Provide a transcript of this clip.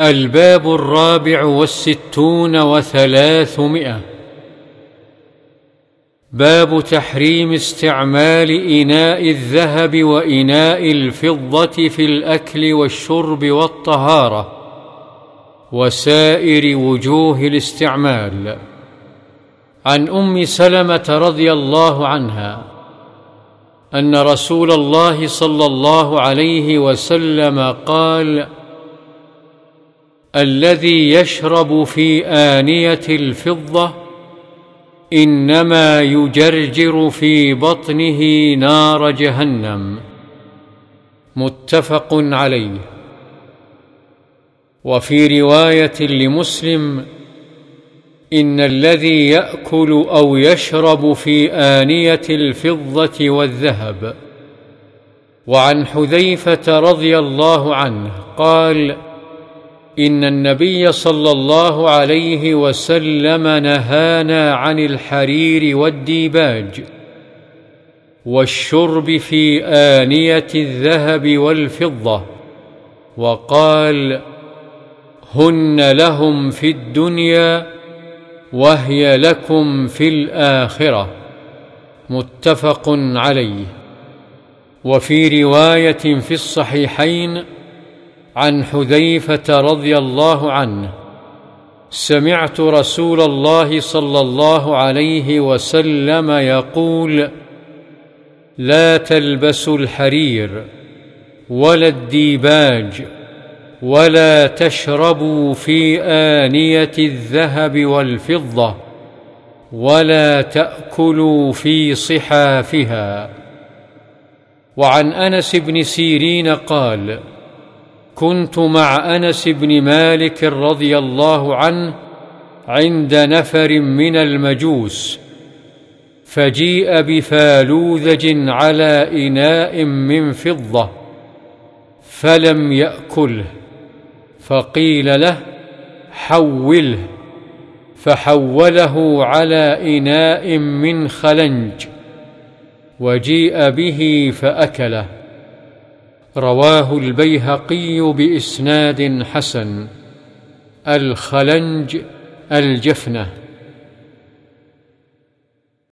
الباب الرابع والستون وثلاثمائة. باب تحريم استعمال إناء الذهب وإناء الفضة في الأكل والشرب والطهارة وسائر وجوه الاستعمال. عن أم سلمة رضي الله عنها أن رسول الله صلى الله عليه وسلم قال الذي يشرب في آنية الفضة إنما يجرجر في بطنه نار جهنم. متفق عليه. وفي رواية لمسلم إن الذي يأكل أو يشرب في آنية الفضة والذهب. وعن حذيفة رضي الله عنه قال إن النبي صلى الله عليه وسلم نهانا عن الحرير والديباج والشرب في آنية الذهب والفضة وقال هن لهم في الدنيا وهي لكم في الآخرة متفق عليه. وفي رواية في الصحيحين عن حذيفة رضي الله عنه سمعت رسول الله صلى الله عليه وسلم يقول لا تلبسوا الحرير ولا الديباج ولا تشربوا في آنية الذهب والفضة ولا تأكلوا في صحافها. وعن أنس بن سيرين قال كنت مع أنس بن مالك رضي الله عنه عند نفر من المجوس فجيء بفالوذج على إناء من فضة فلم يأكله فقيل له حوله فحوله على إناء من خلنج وجيء به فأكله. رواه البيهقي بإسناد حسن. الخلنج الجفنة.